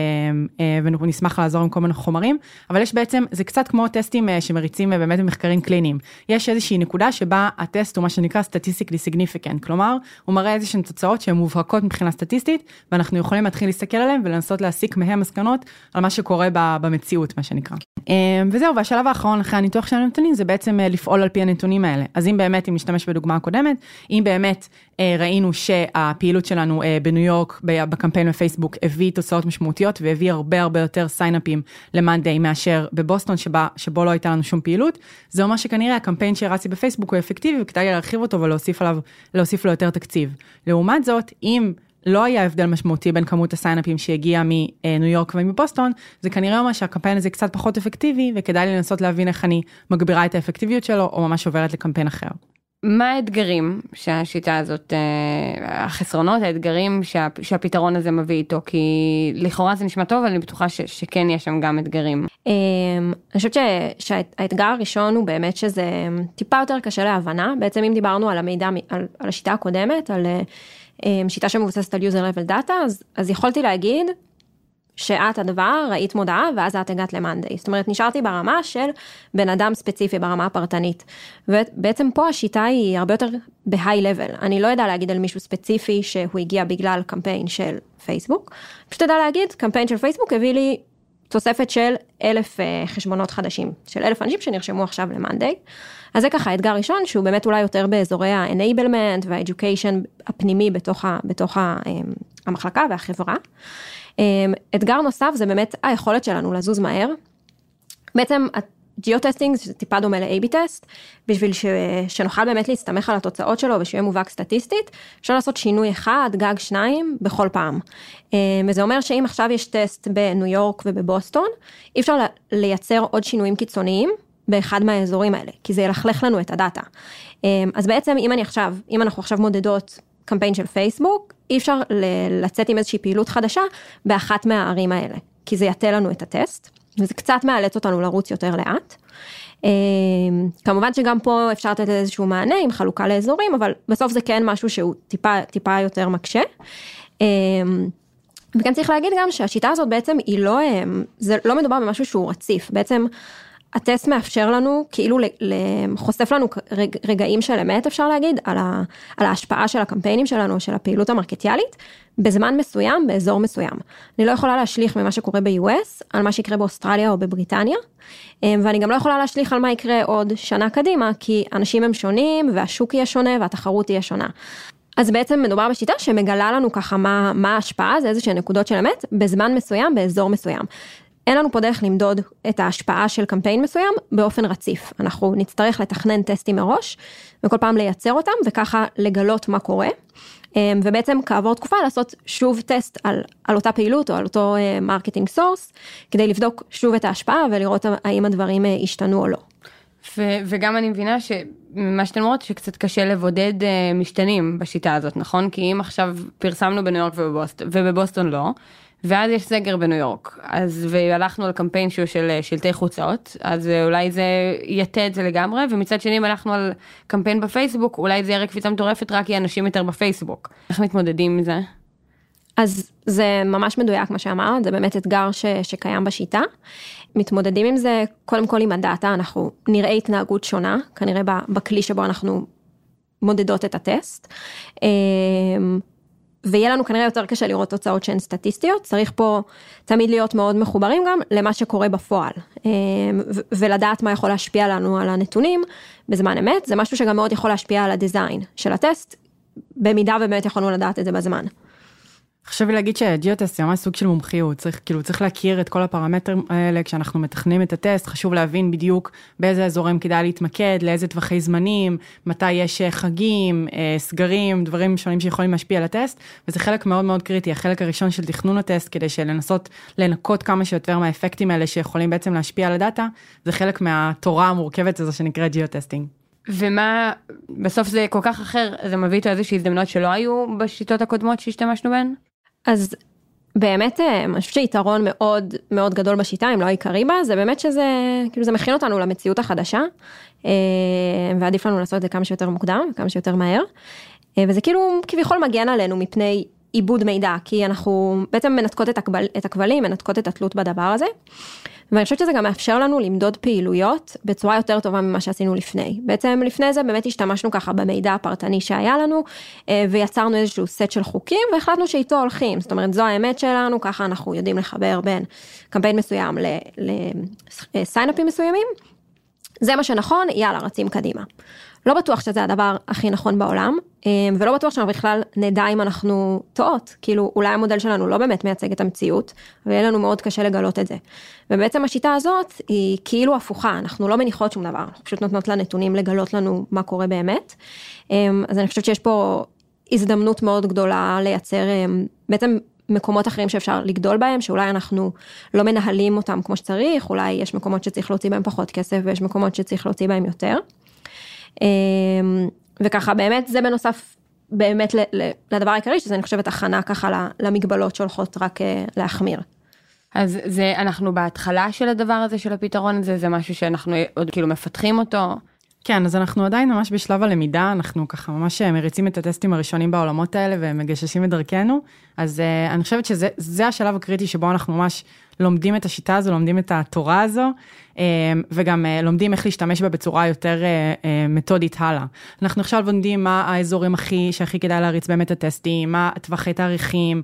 Speaker 3: אה, ואנחנו נשמח לעזור עם כל מיני חומרים, אבל יש בעצם, זה קצת כמו טסטים אה, שמריצים באמת במחקרים קליניים. יש איזושהי נקודה שבה הטסט הוא מה שנקרא statistically significant, כלומר, הוא מראה איזשהן תוצאות שהן מובהקות מבחינה סטטיסטית, ואנחנו יכולים להתחיל להסתכל עליהן ולנסות להסיק מהם מסקנות על מה שקורה במציאות, מה שנקרא. אה, וזהו, והשלב האחרון אחרי הניתוח של הנתונים זה בעצם אה, לפעול על פי הנתונים האלה. אז אם באמת, אם נשתמש בדוגמה הקודמת, אם באמת אה, ראינו שהפעילות שלנו אה, בניו יורק, בקמפיין בפייסבוק, הביא תוצאות משמעותיות והביא הרבה הרבה יותר סיינאפים למאנדיי מאשר בבוסטון, שבה, שבו לא הייתה לנו שום פעילות, זה אומר שכנראה הקמפיין שהרצתי בפייסבוק הוא אפקטיבי וכדאי להרחיב אותו ולהוסיף עליו, לו יותר תקציב. לעומת זאת, אם לא היה הבדל משמעותי בין כמות הסיינאפים שהגיעה מניו יורק ומבוסטון, זה כנראה אומר שהקמפיין הזה קצת פחות אפקטיבי וכדאי לי לנסות להבין איך אני מגבירה את האפקטיביות שלו או ממש עוברת לקמפיין אחר.
Speaker 1: מה האתגרים שהשיטה הזאת, אה, החסרונות, האתגרים שה, שהפתרון הזה מביא איתו? כי לכאורה זה נשמע טוב, אבל אני בטוחה ש, שכן יש שם גם אתגרים.
Speaker 2: אמ, אני חושבת ש- שהאתגר הראשון הוא באמת שזה טיפה יותר קשה להבנה, בעצם אם דיברנו על המידע, על, על השיטה הקודמת, על אה, שיטה שמבוססת על user level data, אז, אז יכולתי להגיד שאת הדבר, ראית מודעה ואז את הגעת למאנדיי. זאת אומרת, נשארתי ברמה של בן אדם ספציפי, ברמה הפרטנית. ובעצם פה השיטה היא הרבה יותר בהיי לבל. אני לא יודע להגיד על מישהו ספציפי שהוא הגיע בגלל קמפיין של פייסבוק. פשוט יודע להגיד, קמפיין של פייסבוק הביא לי תוספת של אלף אה, חשבונות חדשים, של אלף אנשים שנרשמו עכשיו למאנדיי. אז זה ככה אתגר ראשון שהוא באמת אולי יותר באזורי ה-enablement וה-education הפנימי בתוך, ה, בתוך ה, אה, המחלקה והחברה. אה, אתגר נוסף זה באמת היכולת שלנו לזוז מהר. בעצם geo testing זה טיפה דומה ל-AB טסט, בשביל ש... שנוכל באמת להסתמך על התוצאות שלו ושיהיה מובהק סטטיסטית, אפשר לעשות שינוי אחד, גג שניים, בכל פעם. אה, וזה אומר שאם עכשיו יש טסט בניו יורק ובבוסטון, אי אפשר לייצר עוד שינויים קיצוניים באחד מהאזורים האלה, כי זה ילכלך לנו את הדאטה. אה, אז בעצם אם אני עכשיו, אם אנחנו עכשיו מודדות קמפיין של פייסבוק, אי אפשר לצאת עם איזושהי פעילות חדשה באחת מהערים האלה, כי זה יטה לנו את הטסט. וזה קצת מאלץ אותנו לרוץ יותר לאט. כמובן שגם פה אפשר לתת איזשהו מענה עם חלוקה לאזורים, אבל בסוף זה כן משהו שהוא טיפה, טיפה יותר מקשה. וכן צריך להגיד גם שהשיטה הזאת בעצם היא לא, זה לא מדובר במשהו שהוא רציף, בעצם הטסט מאפשר לנו, כאילו חושף לנו רגעים של אמת אפשר להגיד, על, ה, על ההשפעה של הקמפיינים שלנו, של הפעילות המרקטיאלית, בזמן מסוים, באזור מסוים. אני לא יכולה להשליך ממה שקורה ב-US, על מה שיקרה באוסטרליה או בבריטניה, ואני גם לא יכולה להשליך על מה יקרה עוד שנה קדימה, כי אנשים הם שונים, והשוק יהיה שונה, והתחרות תהיה שונה. אז בעצם מדובר בשיטה שמגלה לנו ככה מה, מה ההשפעה, זה איזושהי נקודות של אמת, בזמן מסוים, באזור מסוים. אין לנו פה דרך למדוד את ההשפעה של קמפיין מסוים באופן רציף. אנחנו נצטרך לתכנן טסטים מראש, וכל פעם לייצר אותם, וככה לגלות מה קורה. ובעצם כעבור תקופה לעשות שוב טסט על, על אותה פעילות או על אותו marketing source, כדי לבדוק שוב את ההשפעה ולראות האם הדברים השתנו או לא.
Speaker 1: ו- וגם אני מבינה שמה שאתם אומרות שקצת קשה לבודד uh, משתנים בשיטה הזאת נכון כי אם עכשיו פרסמנו בניו יורק ובבוסטון, ובבוסטון לא ואז יש סגר בניו יורק אז והלכנו על קמפיין שהוא של שלטי חוצות אז אולי זה יטה את זה לגמרי ומצד שני אם הלכנו על קמפיין בפייסבוק אולי זה יראה קפיצה מטורפת רק כי אנשים יותר בפייסבוק איך מתמודדים עם זה.
Speaker 2: אז זה ממש מדויק מה שאמרת, זה באמת אתגר ש, שקיים בשיטה. מתמודדים עם זה קודם כל עם הדאטה, אנחנו נראה התנהגות שונה, כנראה בכלי שבו אנחנו מודדות את הטסט. ויהיה לנו כנראה יותר קשה לראות תוצאות שהן סטטיסטיות, צריך פה תמיד להיות מאוד מחוברים גם למה שקורה בפועל, ולדעת מה יכול להשפיע לנו על הנתונים בזמן אמת, זה משהו שגם מאוד יכול להשפיע על הדיזיין של הטסט, במידה ובאמת יכולנו לדעת את זה בזמן.
Speaker 3: חשוב לי להגיד שג'יוטסט זה ממש סוג של מומחיות, צריך כאילו צריך להכיר את כל הפרמטרים האלה כשאנחנו מתכננים את הטסט, חשוב להבין בדיוק באיזה אזורים כדאי להתמקד, לאיזה טווחי זמנים, מתי יש חגים, סגרים, דברים שונים שיכולים להשפיע על הטסט, וזה חלק מאוד מאוד קריטי, החלק הראשון של תכנון הטסט כדי לנסות לנקות כמה שיותר מהאפקטים האלה שיכולים בעצם להשפיע על הדאטה, זה חלק מהתורה המורכבת הזו שנקראת geo testing.
Speaker 1: ומה בסוף זה כל כך אחר זה מביא איתו איזושהי הזדמנות שלא היו בשיטות הקודמות שהשתמשנו בהן?
Speaker 2: אז באמת, אה, אני חושבת שיתרון מאוד מאוד גדול בשיטה, אם לא העיקרי בה, זה באמת שזה, כאילו זה מכין אותנו למציאות החדשה, אה, ועדיף לנו לעשות את זה כמה שיותר מוקדם, כמה שיותר מהר, אה, וזה כאילו כביכול מגן עלינו מפני עיבוד מידע, כי אנחנו בעצם מנתקות את, הכבל, את הכבלים, מנתקות את התלות בדבר הזה. ואני חושבת שזה גם מאפשר לנו למדוד פעילויות בצורה יותר טובה ממה שעשינו לפני. בעצם לפני זה באמת השתמשנו ככה במידע הפרטני שהיה לנו, אה, ויצרנו איזשהו סט של חוקים, והחלטנו שאיתו הולכים. זאת אומרת, זו האמת שלנו, ככה אנחנו יודעים לחבר בין קמפיין מסוים לסיינאפים מסוימים. זה מה שנכון, יאללה, רצים קדימה. לא בטוח שזה הדבר הכי נכון בעולם, אה, ולא בטוח שאנחנו בכלל נדע אם אנחנו טועות, כאילו אולי המודל שלנו לא באמת מייצג את המציאות, ויהיה לנו מאוד קשה לגלות את זה. ובעצם השיטה הזאת היא כאילו הפוכה, אנחנו לא מניחות שום דבר, אנחנו פשוט נותנות לנתונים לגלות לנו מה קורה באמת. אה, אז אני חושבת שיש פה הזדמנות מאוד גדולה לייצר אה, בעצם מקומות אחרים שאפשר לגדול בהם, שאולי אנחנו לא מנהלים אותם כמו שצריך, אולי יש מקומות שצריך להוציא בהם פחות כסף ויש מקומות שצריך להוציא בהם יותר. אמ, וככה באמת זה בנוסף באמת לדבר העיקרי שזה אני חושבת הכנה ככה למגבלות שהולכות רק אה, להחמיר.
Speaker 1: אז זה אנחנו בהתחלה של הדבר הזה של הפתרון הזה זה משהו שאנחנו עוד כאילו מפתחים אותו.
Speaker 3: כן, אז אנחנו עדיין ממש בשלב הלמידה, אנחנו ככה ממש מריצים את הטסטים הראשונים בעולמות האלה ומגששים את דרכנו, אז uh, אני חושבת שזה השלב הקריטי שבו אנחנו ממש לומדים את השיטה הזו, לומדים את התורה הזו, אה, וגם אה, לומדים איך להשתמש בה בצורה יותר אה, מתודית הלאה. אנחנו עכשיו לומדים מה האזורים הכי, שהכי כדאי להריץ באמת הטסטים, מה טווחי תאריכים,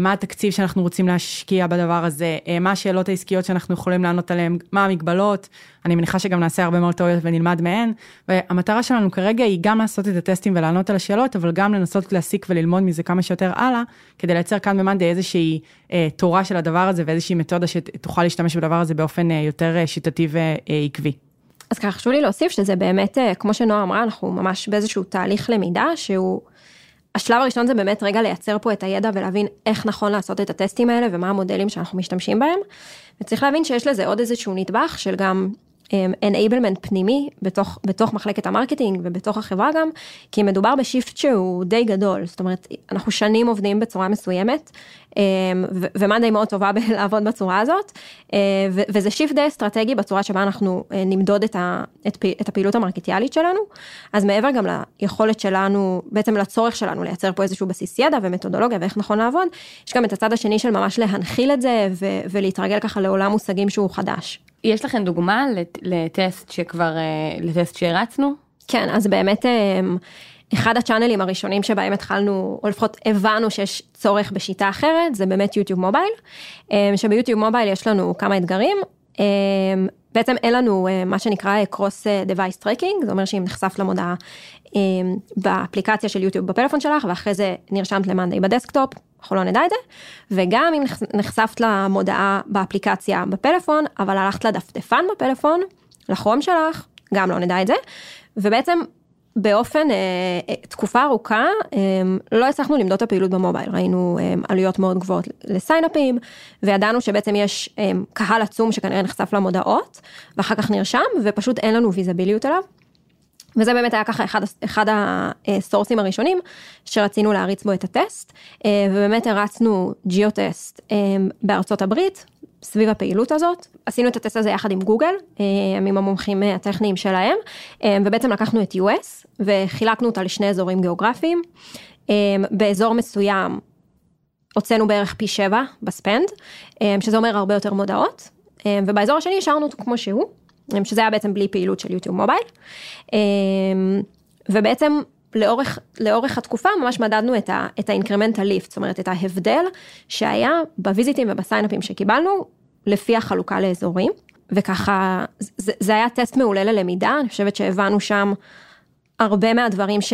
Speaker 3: מה התקציב שאנחנו רוצים להשקיע בדבר הזה, מה השאלות העסקיות שאנחנו יכולים לענות עליהן, מה המגבלות. אני מניחה שגם נעשה הרבה מאוד טעויות ונלמד מהן, והמטרה שלנו כרגע היא גם לעשות את הטסטים ולענות על השאלות, אבל גם לנסות להסיק וללמוד מזה כמה שיותר הלאה, כדי לייצר כאן במאנדי איזושהי אה, תורה של הדבר הזה ואיזושהי מתודה שתוכל להשתמש בדבר הזה באופן אה, יותר אה, שיטתי ועקבי.
Speaker 2: אז ככה חשוב לי להוסיף שזה באמת, אה, כמו שנועה אמרה, אנחנו ממש באיזשהו תהליך למידה שהוא, השלב הראשון זה באמת רגע לייצר פה את הידע ולהבין איך נכון לעשות את הטסטים האלה ומה המודלים שאנחנו משתמשים בהם. וצריך להבין שיש לזה עוד איזשהו נדבך של גם enablement פנימי בתוך, בתוך מחלקת ה marketing ובתוך החברה גם, כי מדובר ב shift שהוא די גדול, זאת אומרת, אנחנו שנים עובדים בצורה מסוימת, ומאנדי מאוד טובה בלעבוד בצורה הזאת, וזה shift די אסטרטגי בצורה שבה אנחנו נמדוד את, ה, את, את הפעילות המרקטיאלית שלנו, אז מעבר גם ליכולת שלנו, בעצם לצורך שלנו לייצר פה איזשהו בסיס ידע ומתודולוגיה ואיך נכון לעבוד, יש גם את הצד השני של ממש להנחיל את זה ולהתרגל ככה לעולם מושגים שהוא חדש.
Speaker 1: יש לכם דוגמה לטסט שכבר, אה, לטסט שהרצנו?
Speaker 2: כן, אז באמת אה, אחד הצ'אנלים הראשונים שבהם התחלנו, או לפחות הבנו שיש צורך בשיטה אחרת, זה באמת יוטיוב mobile, אה, שביוטיוב mobile יש לנו כמה אתגרים. בעצם אין לנו מה שנקרא cross device tracking, זה אומר שאם נחשף למודעה באפליקציה של יוטיוב בפלאפון שלך, ואחרי זה נרשמת למאנדי ב desktop, אנחנו לא נדע את זה, וגם אם נחשפת למודעה באפליקציה בפלאפון, אבל הלכת לדפדפן בפלאפון, לכרום שלך, גם לא נדע את זה, ובעצם באופן, אה, אה, תקופה ארוכה, אה, לא הצלחנו למדוד את הפעילות במובייל, ראינו עלויות מאוד גבוהות לסיינאפים, וידענו שבעצם יש קהל עצום שכנראה נחשף למודעות, ואחר כך נרשם, ופשוט אין לנו ויזביליות עליו. וזה באמת היה ככה אחד, אחד הסורסים הראשונים שרצינו להריץ בו את הטסט, אה, ובאמת הרצנו ג'יוטסט אה, בארצות הברית סביב הפעילות הזאת. עשינו את הטסט הזה יחד עם גוגל, אה, עם המומחים הטכניים שלהם, ובעצם לקחנו את US וחילקנו אותה לשני אזורים גיאוגרפיים. באזור מסוים הוצאנו בערך פי שבע בספנד, שזה אומר הרבה יותר מודעות, ובאזור השני השארנו אותו כמו שהוא. שזה היה בעצם בלי פעילות של יוטיוב מובייל. אמ, ובעצם לאורך, לאורך התקופה ממש מדדנו את, ה, את האינקרמנטל ליפט, זאת אומרת את ההבדל שהיה בוויזיטים ובסיינאפים שקיבלנו לפי החלוקה לאזורים. וככה זה, זה היה טסט מעולה ללמידה, אני חושבת שהבנו שם הרבה מהדברים ש,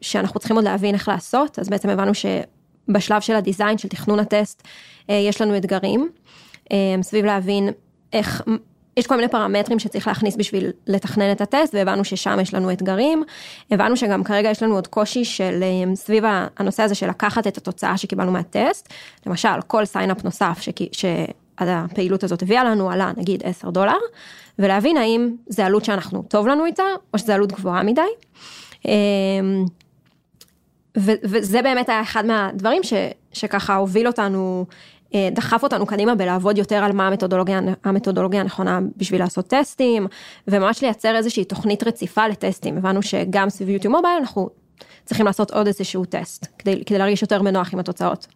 Speaker 2: שאנחנו צריכים עוד להבין איך לעשות, אז בעצם הבנו שבשלב של הדיזיין, של תכנון הטסט, אה, יש לנו אתגרים, אה, סביב להבין איך, יש כל מיני פרמטרים שצריך להכניס בשביל לתכנן את הטסט והבנו ששם יש לנו אתגרים. הבנו שגם כרגע יש לנו עוד קושי של אה, סביב הנושא הזה של לקחת את התוצאה שקיבלנו מהטסט. למשל כל sign up נוסף שהפעילות הזאת הביאה לנו עלה נגיד 10 דולר ולהבין האם זה עלות שאנחנו טוב לנו איתה או שזה עלות גבוהה מדי. אמ, וזה באמת היה אחד מהדברים ש, שככה הוביל אותנו דחף אותנו קדימה בלעבוד יותר על מה המתודולוגיה, המתודולוגיה הנכונה בשביל לעשות טסטים, וממש לייצר איזושהי תוכנית רציפה לטסטים. הבנו שגם סביב יוטיוב mobile אנחנו צריכים לעשות עוד איזשהו טסט, כדי, כדי להרגיש יותר בנוח עם התוצאות.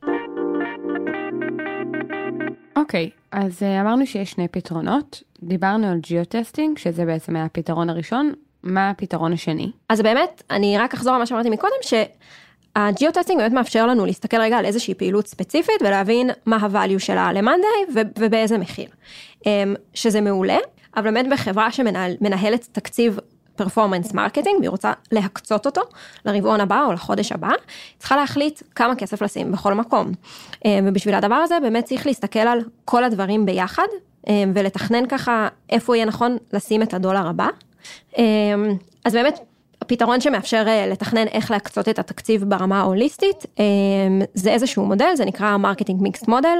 Speaker 1: אוקיי, אז אה, אמרנו שיש שני פתרונות, דיברנו על geo testing, שזה בעצם היה הפתרון הראשון, מה הפתרון השני?
Speaker 2: אז באמת, אני רק אחזור על מה שאמרתי מקודם, שה geo testing באמת מאפשר לנו להסתכל רגע על איזושהי פעילות ספציפית ולהבין מה ה value שלה ל-Monday ובאיזה מחיר. אמ, שזה מעולה, אבל באמת בחברה שמנהלת תקציב performance marketing והיא רוצה להקצות אותו לרבעון הבא או לחודש הבא, צריכה להחליט כמה כסף לשים בכל מקום. אמ, ובשביל הדבר הזה באמת צריך להסתכל על כל הדברים ביחד אמ, ולתכנן ככה איפה יהיה נכון לשים את הדולר הבא. אז באמת, הפתרון שמאפשר אה, לתכנן איך להקצות את התקציב ברמה ההוליסטית, אמ, זה איזשהו מודל, זה נקרא marketing mix model.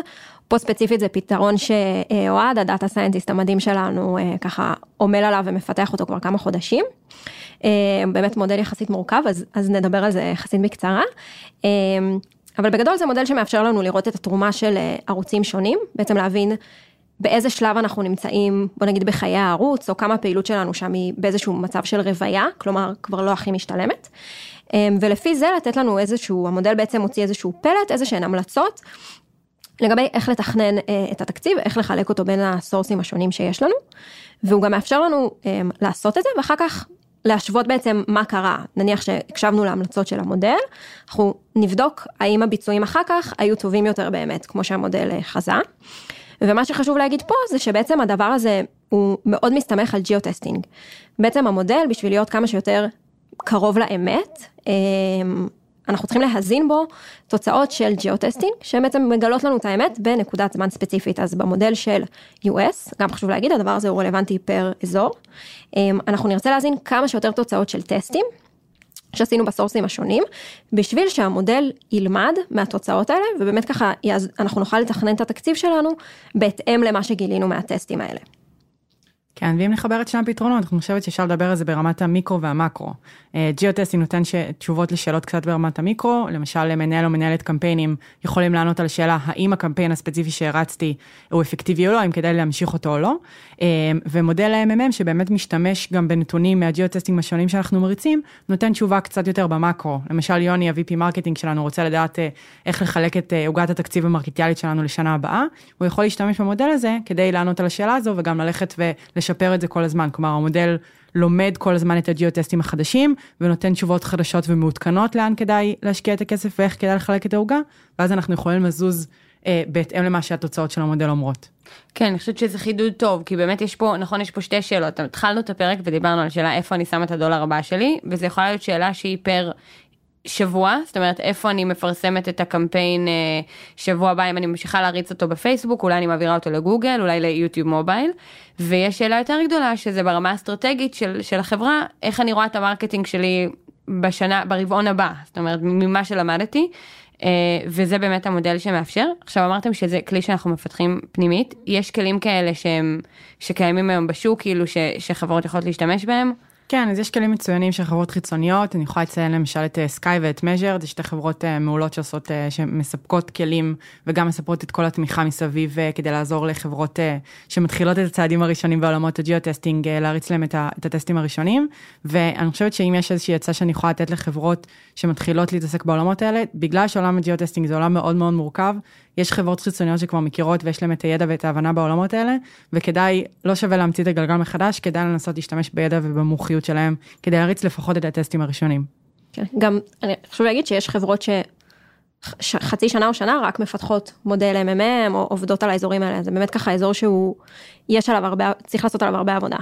Speaker 2: פה ספציפית זה פתרון שאוהד, ה data scientist המדהים שלנו, אה, ככה עמל עליו ומפתח אותו כבר כמה חודשים. באמת מודל יחסית מורכב, אז, אז נדבר על זה יחסית בקצרה. אבל בגדול זה מודל שמאפשר לנו לראות את התרומה של אה, ערוצים שונים, בעצם להבין באיזה שלב אנחנו נמצאים, בוא נגיד בחיי הערוץ, או כמה הפעילות שלנו שם היא באיזשהו מצב של רוויה, כלומר כבר לא הכי משתלמת. אמ, ולפי זה לתת לנו איזשהו, המודל בעצם מוציא איזשהו פלט, איזה שהן המלצות, לגבי איך לתכנן אה, את התקציב, איך לחלק אותו בין הסורסים השונים שיש לנו, והוא גם מאפשר לנו אמ, לעשות את זה, ואחר כך להשוות בעצם מה קרה, נניח שהקשבנו להמלצות של המודל, אנחנו נבדוק האם הביצועים אחר כך היו טובים יותר באמת, כמו שהמודל אה, חזה. ומה שחשוב להגיד פה זה שבעצם הדבר הזה הוא מאוד מסתמך על geo testing. בעצם המודל בשביל להיות כמה שיותר קרוב לאמת, אמ, אנחנו צריכים להזין בו תוצאות של geo testing, שהן בעצם מגלות לנו את האמת בנקודת זמן ספציפית. אז במודל של US, גם חשוב להגיד, הדבר הזה הוא רלוונטי per אזור. אמ, אנחנו נרצה להזין כמה שיותר תוצאות של טסטים, שעשינו בסורסים השונים, בשביל שהמודל ילמד מהתוצאות האלה, ובאמת ככה אנחנו נוכל לתכנן את התקציב שלנו בהתאם למה שגילינו מהטסטים האלה.
Speaker 3: כן, ואם נחבר את שני הפתרונות, אני חושבת שאפשר לדבר על זה ברמת המיקרו והמקרו. geo testing נותן ש... תשובות לשאלות קצת ברמת המיקרו, למשל מנהל או מנהלת קמפיינים יכולים לענות על שאלה האם הקמפיין הספציפי שהרצתי הוא אפקטיבי או לא, אם כדאי להמשיך אותו או לא. אה, ומודל ה-MMM שבאמת משתמש גם בנתונים מה geo testing השונים שאנחנו מריצים, נותן תשובה קצת יותר במקרו. למשל יוני, ה-VP marketing שלנו, רוצה לדעת אה, איך לחלק את אה, עוגת התקציב המרקטיאלית שלנו לשנה הבאה, הוא יכול להשתמש במודל הזה כדי לענות על השאלה הזו וגם ללכת ולשפר את זה כל הזמן. כלומר, המודל לומד כל הזמן את הג'יוטסטים החדשים, ונותן תשובות חדשות ומעודכנות לאן כדאי להשקיע את הכסף ואיך כדאי לחלק את העוגה, ואז אנחנו יכולים לזוז אה, בהתאם למה שהתוצאות של המודל אומרות.
Speaker 1: כן, אני חושבת שזה חידוד טוב, כי באמת יש פה, נכון, יש פה שתי שאלות. התחלנו את הפרק ודיברנו על שאלה איפה אני שם את הדולר הבא שלי, וזה יכולה להיות שאלה שהיא פר שבוע, זאת אומרת איפה אני מפרסמת את הקמפיין אה, שבוע הבא, אם אני ממשיכה להריץ אותו בפייסבוק, אולי אני מעבירה אותו לגוגל, אולי ליוטיוב mobile. ויש שאלה יותר גדולה שזה ברמה האסטרטגית של, של החברה, איך אני רואה את ה marketing שלי בשנה, ברבעון הבא, זאת אומרת ממה שלמדתי. אה, וזה באמת המודל שמאפשר. עכשיו אמרתם שזה כלי שאנחנו מפתחים פנימית, יש כלים כאלה שהם, שקיימים היום בשוק, כאילו ש, שחברות יכולות להשתמש בהם?
Speaker 3: כן, אז יש כלים מצוינים של חברות חיצוניות, אני יכולה לציין למשל את Skai ואת Measured, זה שתי חברות אה, מעולות שעושות, אה, שמספקות כלים וגם מספקות את כל התמיכה מסביב אה, כדי לעזור לחברות שמתחילות את הצעדים הראשונים בעולמות ה geo testing, להריץ להם את הטסטים הראשונים, ואני חושבת שאם יש איזושהי עצה שאני יכולה לתת לחברות שמתחילות להתעסק בעולמות האלה, בגלל שעולם ה geo testing זה עולם מאוד מאוד מורכב, יש חברות חיצוניות שכבר מכירות ויש להם את הידע ואת ההבנה בעולמות האלה, וכדאי, לא שווה להמציא את הגלגל מחדש, כדאי לנסות להשתמש בידע ובמומחיות שלהם, כדי להריץ לפחות את הטסטים הראשונים.
Speaker 2: כן, גם, אני חשוב להגיד שיש חברות שחצי שנה או שנה רק מפתחות מודל MMM או עובדות על האזורים האלה, זה באמת ככה אזור שהוא יש עליו הרבה, צריך לעשות עליו הרבה עבודה.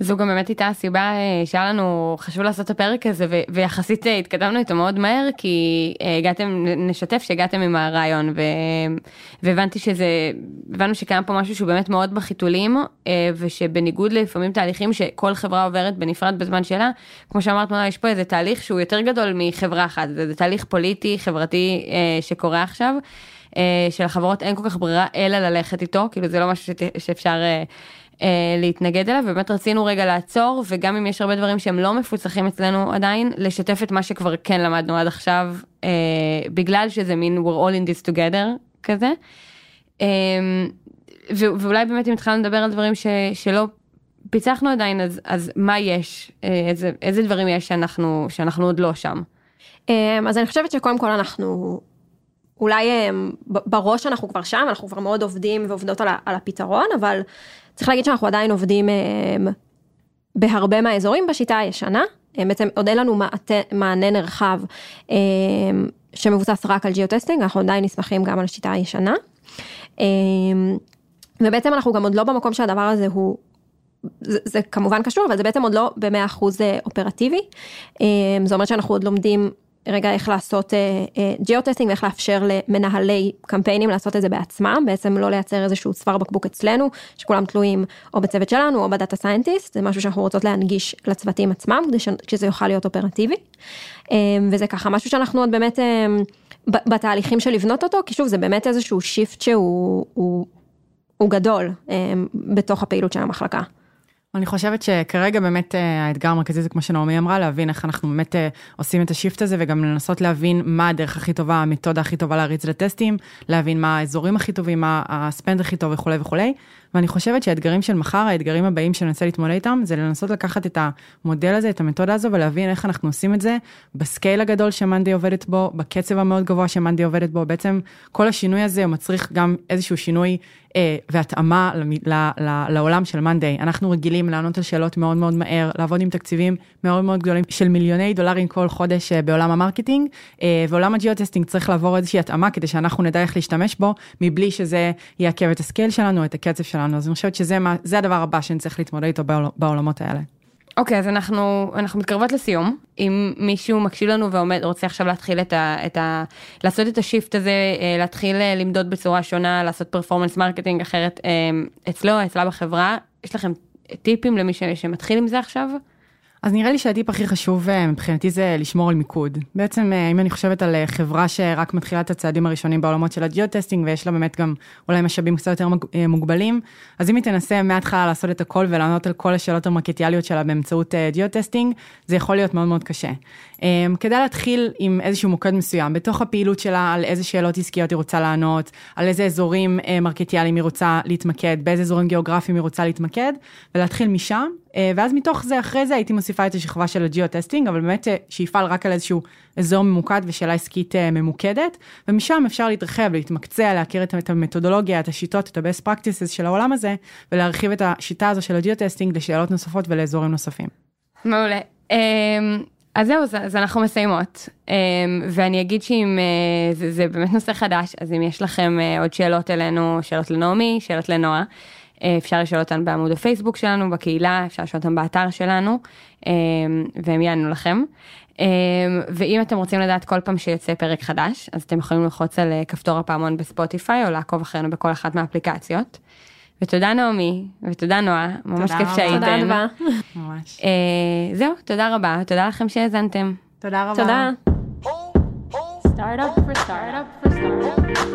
Speaker 1: זו גם באמת הייתה הסיבה אה, שהיה לנו חשוב לעשות את הפרק הזה ו- ויחסית אה, התקדמנו איתו מאוד מהר כי אה, הגעתם, נשתף שהגעתם עם הרעיון ו- והבנתי שזה, הבנו שקיים פה משהו שהוא באמת מאוד בחיתולים ושבניגוד לפעמים תהליכים שכל חברה עוברת בנפרד בזמן שלה, כמו שאמרת, יש פה איזה תהליך שהוא יותר גדול מחברה אחת, זה תהליך פוליטי, חברתי שקורה עכשיו. אה, שלחברות אין כל כך ברירה אלא ללכת איתו, כאילו זה לא משהו שאפשר אה, אה, להתנגד אליו, באמת רצינו רגע לעצור, וגם אם יש הרבה דברים שהם לא מפוצחים אצלנו עדיין, לשתף את מה שכבר כן למדנו עד עכשיו, בגלל שזה מין we're all in this together כזה. ואולי באמת אם התחלנו לדבר על דברים ש- שלא פיצחנו עדיין, אז, אז מה יש? איזה, איזה דברים יש שאנחנו, שאנחנו עוד לא שם?
Speaker 2: אז אני חושבת שקודם כל אנחנו, אולי אמ, בראש אנחנו כבר שם, אנחנו כבר מאוד עובדים ועובדות על, על הפתרון, אבל צריך להגיד שאנחנו עדיין עובדים אמ, בהרבה מהאזורים בשיטה הישנה. אמ, בעצם עוד אין לנו מעטה, מענה נרחב שמבוסס רק על geo testing, אנחנו עדיין נסמכים גם על השיטה הישנה. ובעצם אנחנו גם עוד לא במקום שהדבר הזה הוא זה, זה כמובן קשור, אבל זה בעצם עוד לא במאה אחוז אה, אופרטיבי. זאת אומרת שאנחנו עוד לומדים רגע איך לעשות geo testing ואיך לאפשר למנהלי קמפיינים לעשות את זה בעצמם, בעצם לא לייצר איזשהו צוואר בקבוק אצלנו, שכולם תלויים או בצוות שלנו או ב data scientist, זה משהו שאנחנו רוצות להנגיש לצוותים עצמם, כדי שזה יוכל להיות אופרטיבי. אה, וזה ככה משהו שאנחנו עוד באמת אה, בתהליכים של לבנות אותו, כי שוב זה באמת איזשהו shift שהוא הוא, הוא גדול אה, בתוך הפעילות של המחלקה.
Speaker 3: אני חושבת שכרגע באמת אה, האתגר המרכזי זה כמו שנעמי אמרה, להבין איך אנחנו באמת אה, עושים את ה shift הזה וגם לנסות להבין מה הדרך הכי טובה, המתודה הכי טובה להריץ טסטים, להבין מה האזורים הכי טובים, מה ה spend הכי טוב וכולי וכולי. ואני חושבת שהאתגרים של מחר, האתגרים הבאים שננסה להתמודד איתם, זה לנסות לקחת את המודל הזה, את המתודה הזו, ולהבין איך אנחנו עושים את זה ב scale הגדול ש monday עובדת בו, בקצב המאוד גבוה שמאנדי עובדת בו. בעצם כל השינוי הזה מצריך גם איזשהו שינוי והתאמה ל- ל- לעולם של monday. אנחנו רגילים לענות על שאלות מאוד מאוד מהר, לעבוד עם תקציבים מאוד מאוד גדולים של מיליוני דולרים כל חודש אה, בעולם ה marketing, אה, ועולם ה geo testing צריך לעבור איזושהי התאמה כדי שאנחנו נדע איך להשתמש בו, מבלי שזה יעכב את ה scale שלנו, את הקצב שלנו. אז אני חושבת שזה מה, הדבר הבא שנצטרך להתמודד איתו בעול, בעולמות האלה.
Speaker 1: אוקיי, אז אנחנו, אנחנו מתקרבות לסיום. אם מישהו מקשיב לנו ועומד, רוצה עכשיו להתחיל את ה... את ה לעשות את ה shift הזה, אה, להתחיל אה, למדוד בצורה שונה, לעשות performance marketing אחרת אה, אצלו, אצלה בחברה, יש לכם טיפים למי ש- שמתחיל עם זה עכשיו?
Speaker 3: אז נראה לי שהטיפ הכי חשוב אה, מבחינתי זה לשמור על מיקוד. בעצם אה, אם אני חושבת על אה, חברה שרק מתחילה את הצעדים הראשונים בעולמות של ה geo testing ויש לה באמת גם אולי משאבים קצת יותר מוג- מוגבלים, אז אם היא תנסה מההתחלה לעשות את הכל ולענות על כל השאלות המרקטיאליות שלה באמצעות geo testing, זה יכול להיות מאוד מאוד קשה. אה, כדאי להתחיל עם איזשהו מוקד מסוים בתוך הפעילות שלה, על איזה שאלות עסקיות היא רוצה לענות, על איזה אזורים אה, מרקטיאליים היא רוצה להתמקד, באיזה אזורים גיאוגרפיים היא רוצה להתמקד, ולהתחיל משם. אה, ואז מתוך זה, אחרי זה הייתי מוסיפה את השכבה של ה geo testing, אבל באמת אה, שיפעל רק על איזשהו אזור ממוקד ושאלה עסקית ממוקדת, ומשם אפשר להתרחב, להתמקצע, להכיר את את המתודולוגיה, את השיטות, את ה-best practices של העולם הזה, ולהרחיב את השיטה הזו של ה geo testing לשאלות נוספות ולאזורים נוספים.
Speaker 1: מעולה. אמ, אז זהו, אז, אז אנחנו מסיימות, אמ, ואני אגיד שאם אה, זה, זה באמת נושא חדש, אז אם יש לכם אה, עוד שאלות אלינו, שאלות לנעמי, שאלות לנועה, אה, אפשר לשאול אותן בעמוד הפייסבוק שלנו, בקהילה, אפשר לשאול אותן באתר שלנו, אמ, והם יענו לכם. אמ, ואם אתם רוצים לדעת כל פעם שיוצא פרק חדש, אז אתם יכולים ללחוץ על כפתור הפעמון בספוטיפיי, או לעקוב אחרינו בכל אחת מהאפליקציות. ותודה נעמי, ותודה נועה, ממש
Speaker 3: תודה
Speaker 1: כיף
Speaker 3: רבה.
Speaker 1: שהייתם.
Speaker 2: תודה אדווה.
Speaker 3: ממש.
Speaker 1: אה, זהו, תודה רבה, תודה לכם שהאזנתם.
Speaker 3: תודה רבה.
Speaker 2: תודה.
Speaker 4: For for.